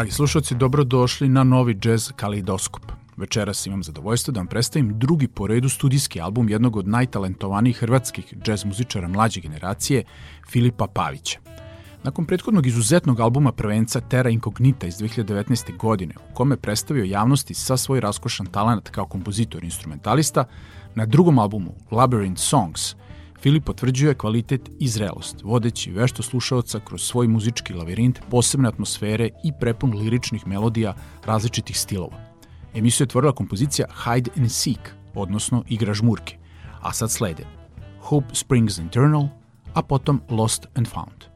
Dragi slušalci, dobrodošli na novi jazz kalidoskop. Večeras imam zadovoljstvo da vam predstavim drugi po redu studijski album jednog od najtalentovanijih hrvatskih džez muzičara mlađe generacije, Filipa Pavića. Nakon prethodnog izuzetnog albuma prvenca Terra Incognita iz 2019. godine, u kome predstavio javnosti sa svoj raskošan talent kao kompozitor i instrumentalista, na drugom albumu Labyrinth Songs – Filip potvrđuje kvalitet i zrelost, vodeći vešto slušaoca kroz svoj muzički lavirint posebne atmosfere i prepun liričnih melodija različitih stilova. Emisiju je otvorila kompozicija Hide and Seek, odnosno Igra žmurke, a sad slede Hope Springs Internal, a potom Lost and Found.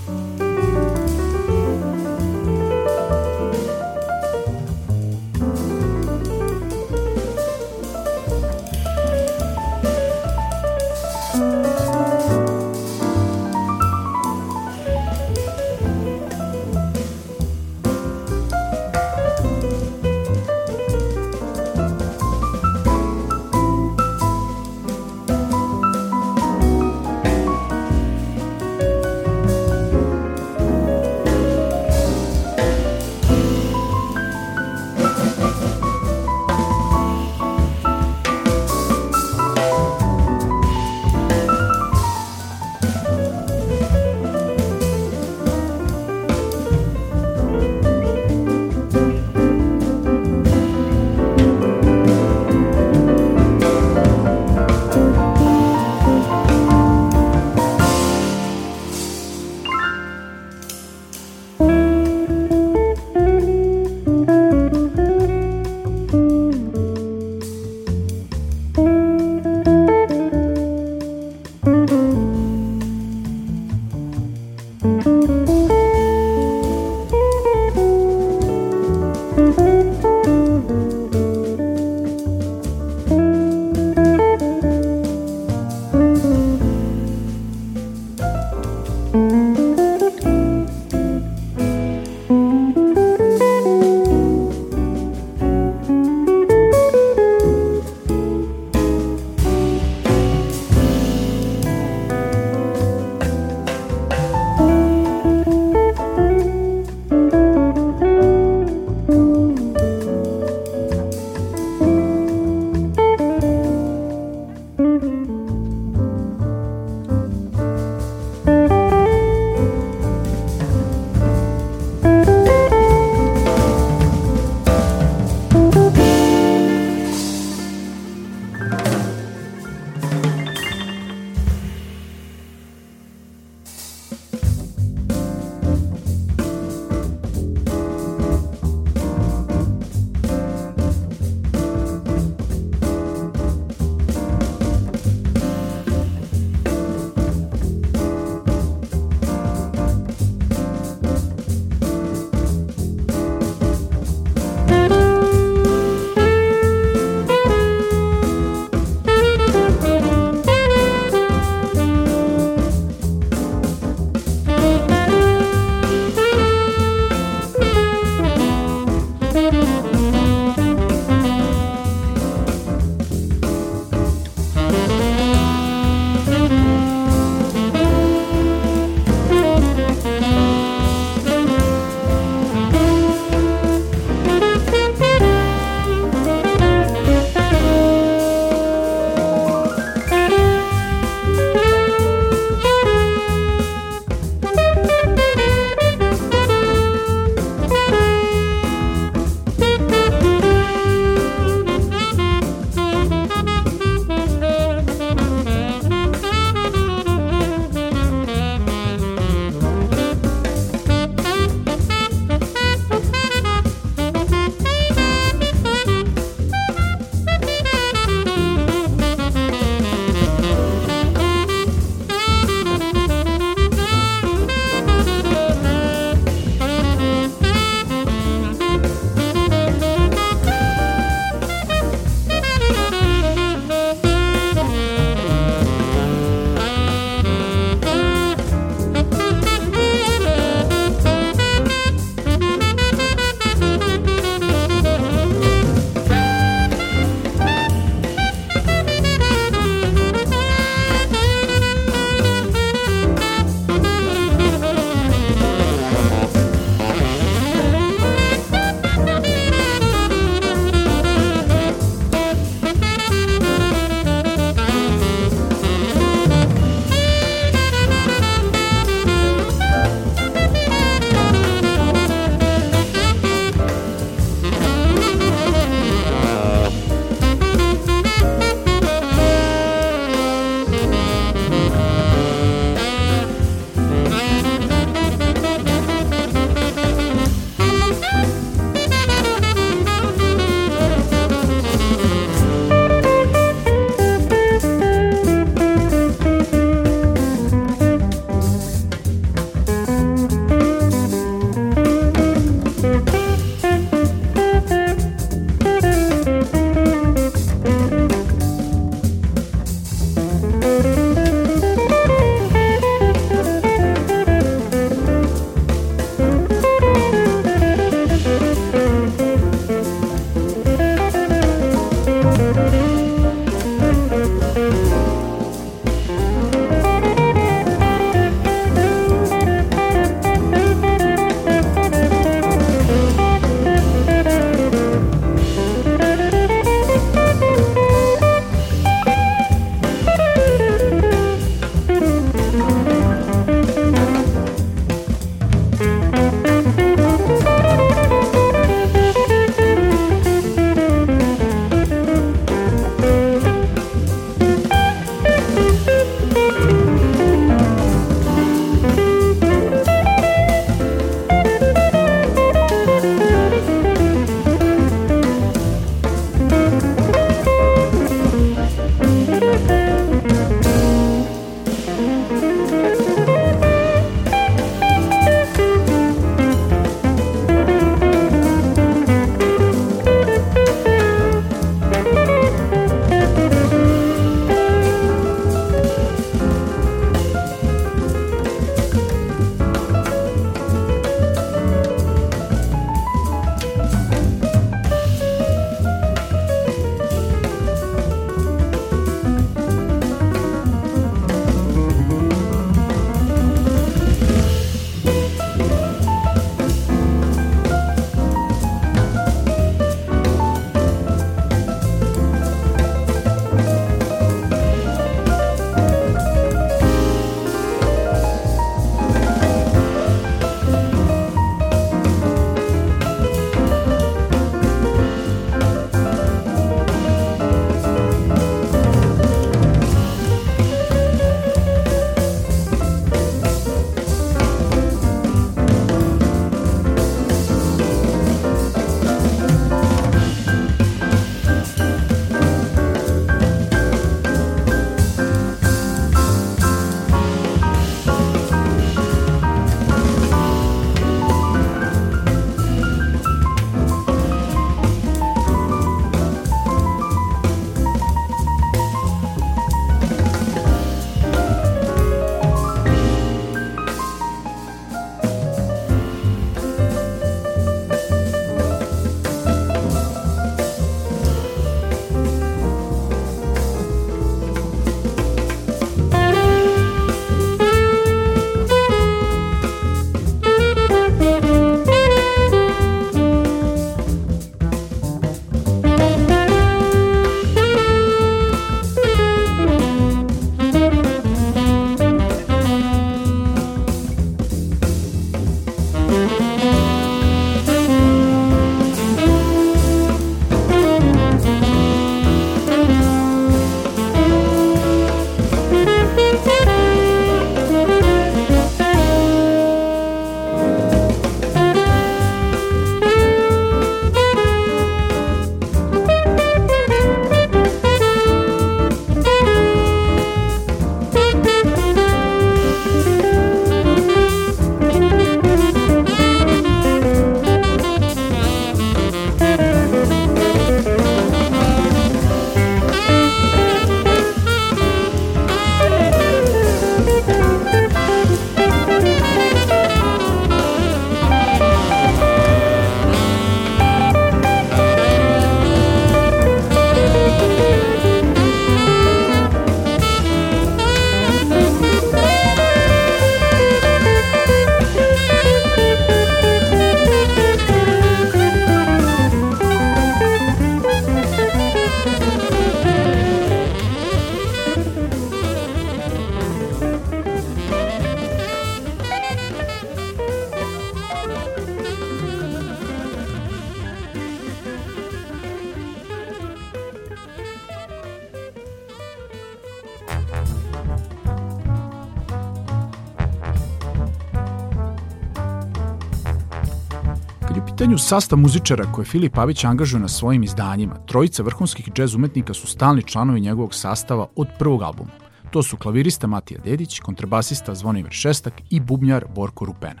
Pitanju sastav muzičara koje Filip Pavić angažuje na svojim izdanjima, trojica vrhunskih džez umetnika su stalni članovi njegovog sastava od prvog albuma. To su klavirista Matija Dedić, kontrabasista Zvonimir Šestak i bubnjar Borko Rupena.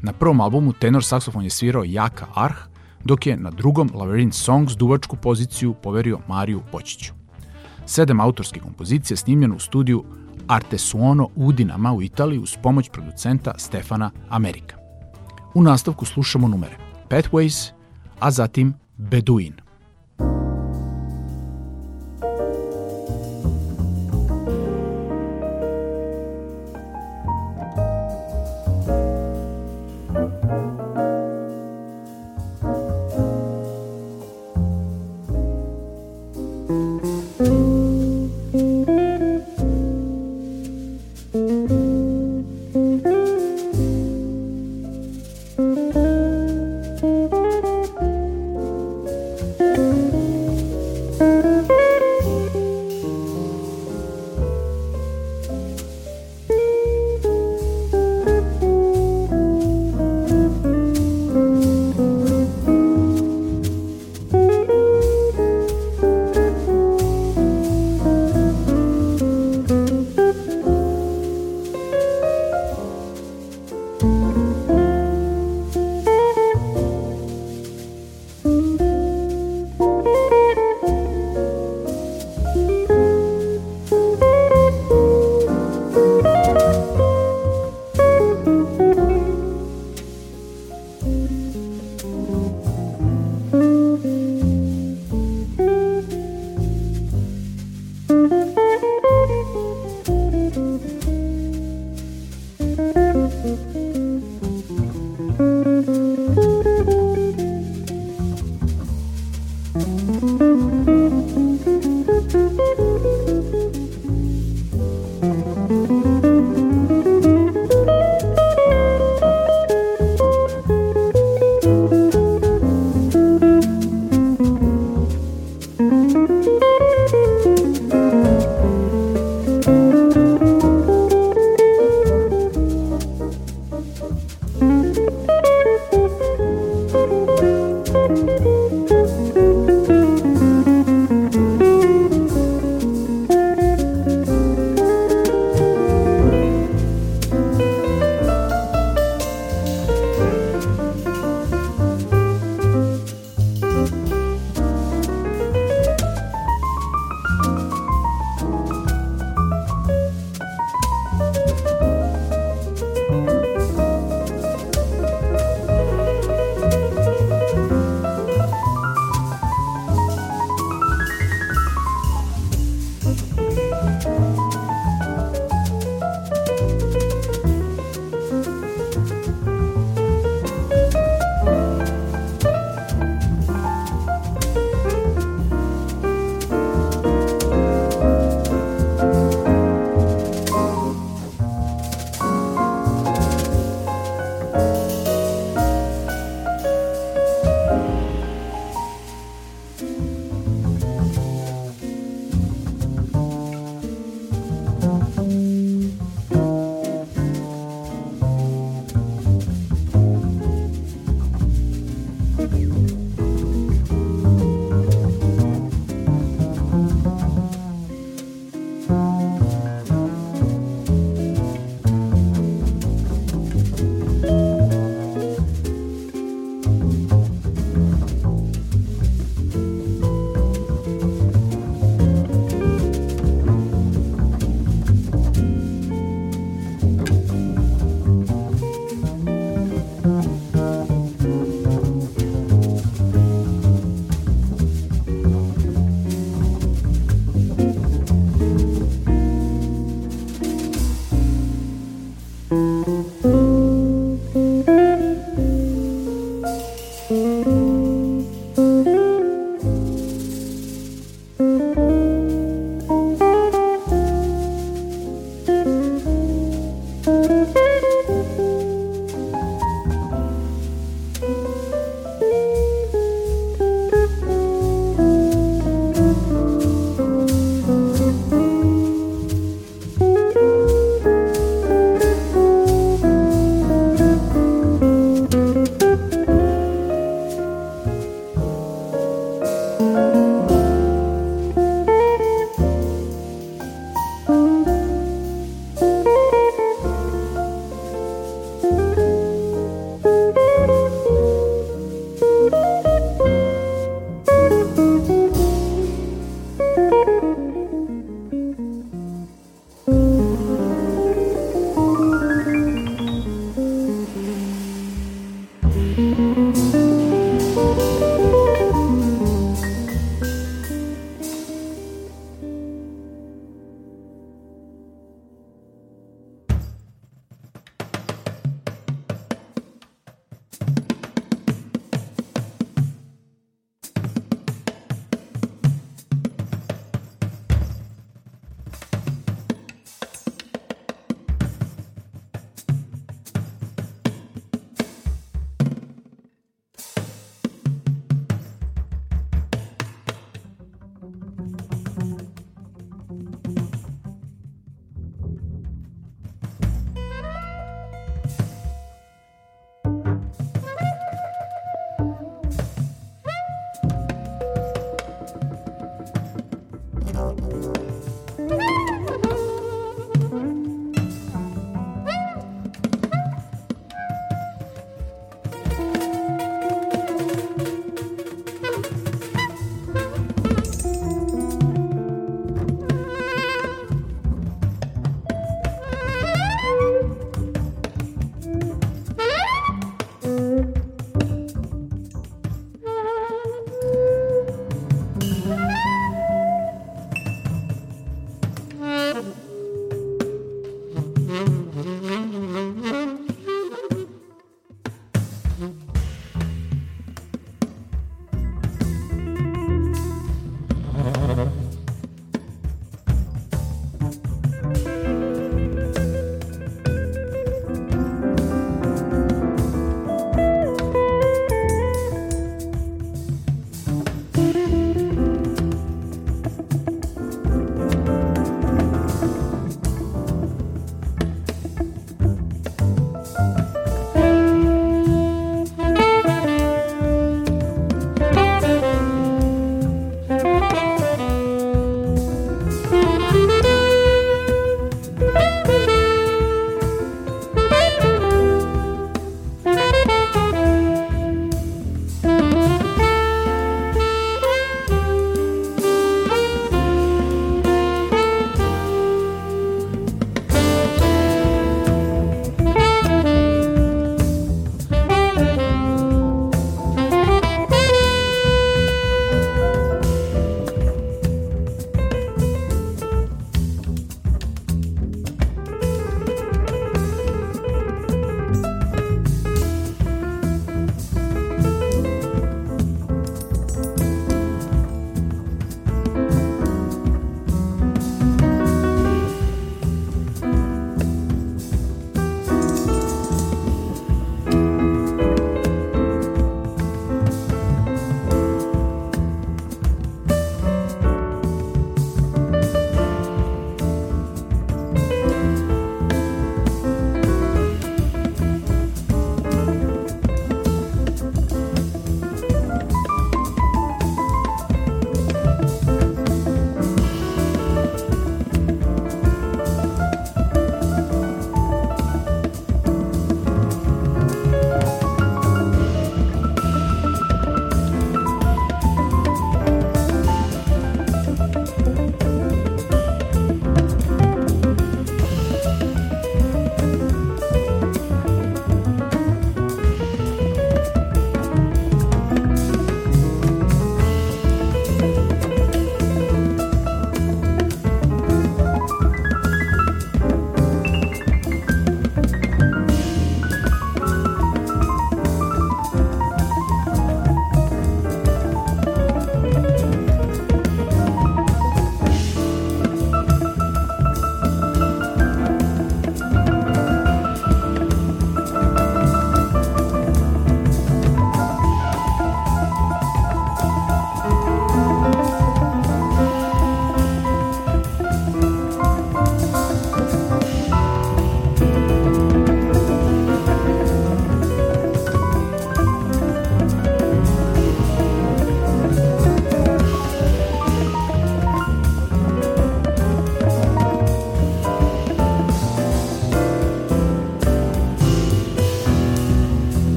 Na prvom albumu tenor saksofon je svirao Jaka Arh, dok je na drugom Labyrinth Songs duvačku poziciju poverio Mariju Počiću. Sedam autorskih kompozicija snimljeno u studiju Artesuono u Dinama u Italiji uz pomoć producenta Stefana Amerika. U nastavku slušamo numere Pathways, a zatim Beduin.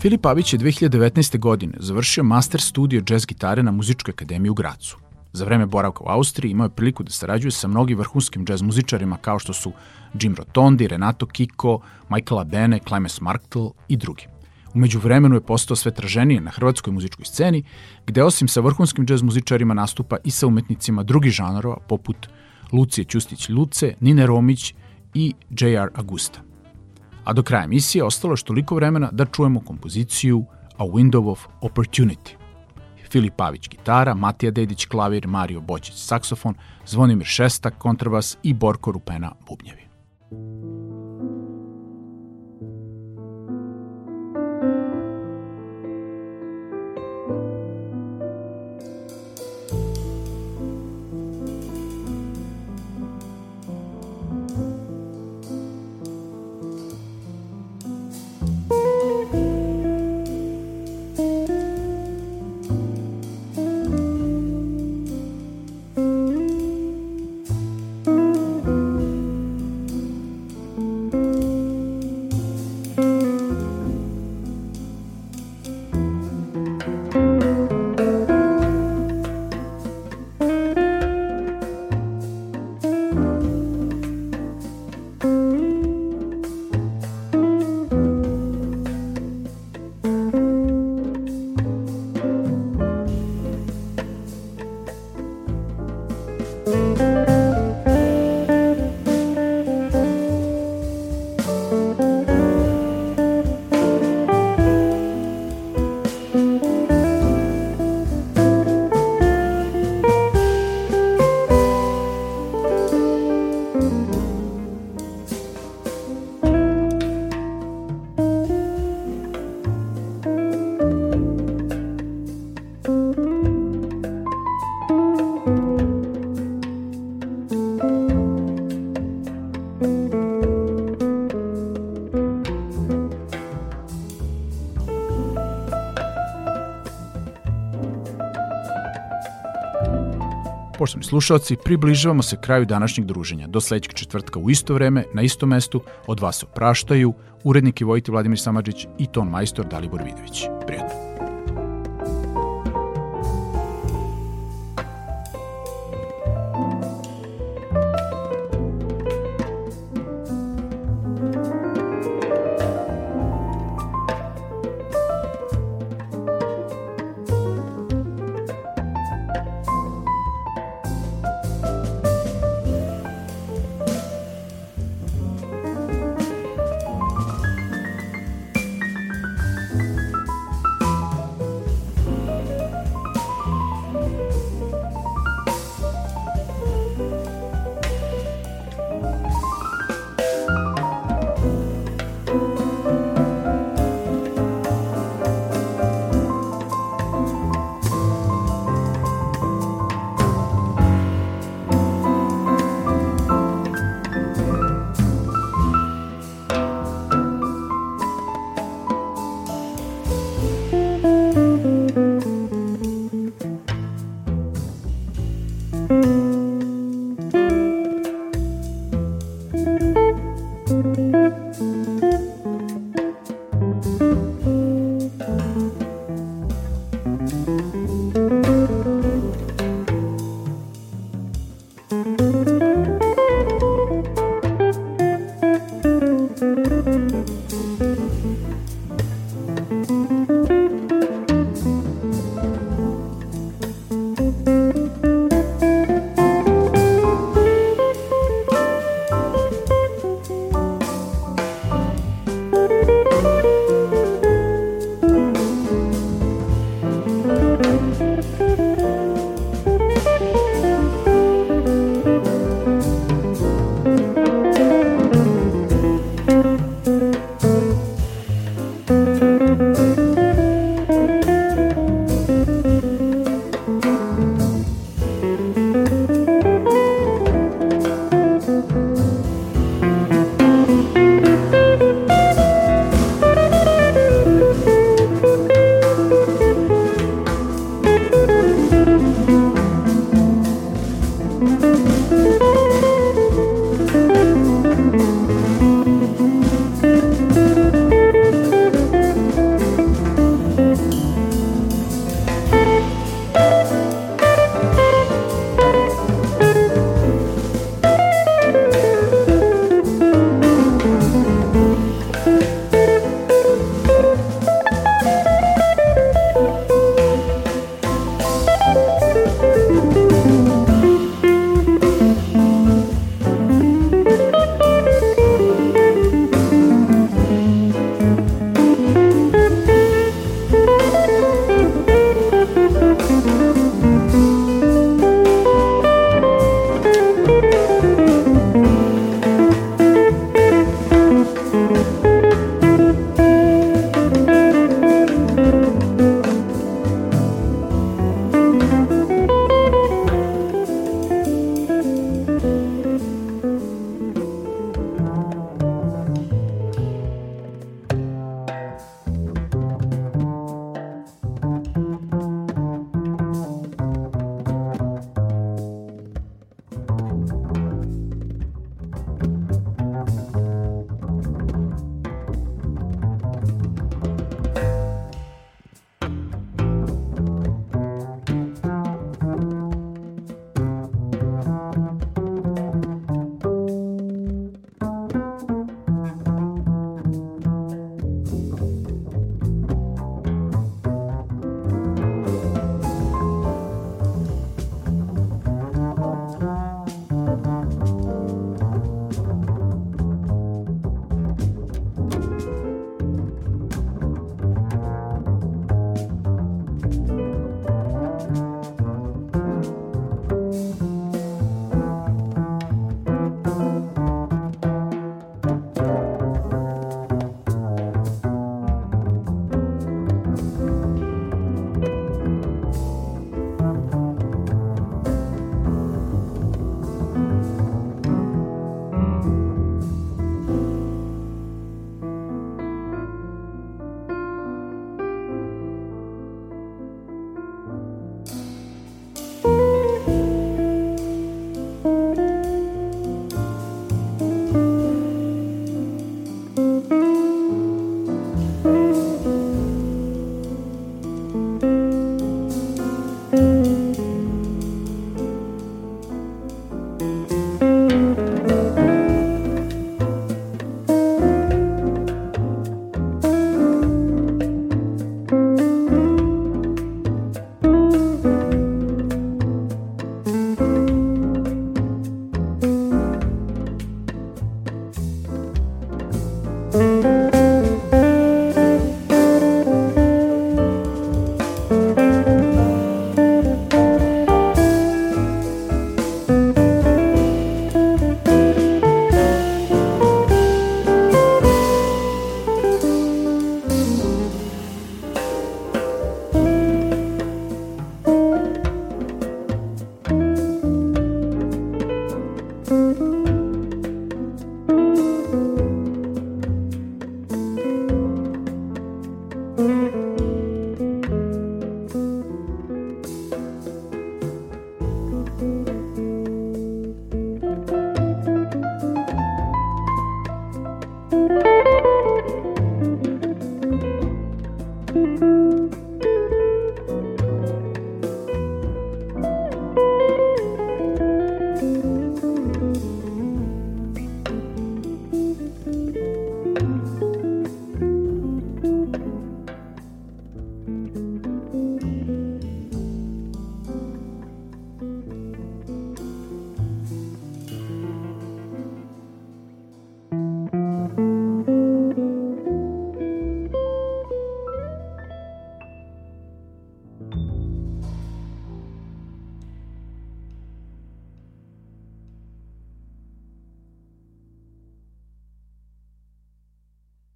Filip Pavić je 2019. godine završio master studio jazz gitare na Muzičkoj akademiji u Gracu. Za vreme boravka u Austriji imao je priliku da sarađuje sa mnogim vrhunskim džez muzičarima kao što su Jim Rotondi, Renato Kiko, Michaela Bene, Clemens Marktel i drugi. Umeđu vremenu je postao sve traženije na hrvatskoj muzičkoj sceni, gde osim sa vrhunskim džez muzičarima nastupa i sa umetnicima drugih žanrova poput Lucije Ćustić-Luce, Nine Romić i J.R. Agusta. A do kraja emisije ostalo je toliko vremena da čujemo kompoziciju A Window of Opportunity. Filip Pavić gitara, Matija Dedić klavir, Mario Boćić saksofon, Zvonimir Šestak kontrabas i Borko Rupena bubnjevi. Poštovni slušalci, približavamo se kraju današnjeg druženja. Do sledećeg četvrtka u isto vreme, na istom mestu, od vas opraštaju urednik i vojiti Vladimir Samadžić i ton majstor Dalibor Vidović. Prijatno.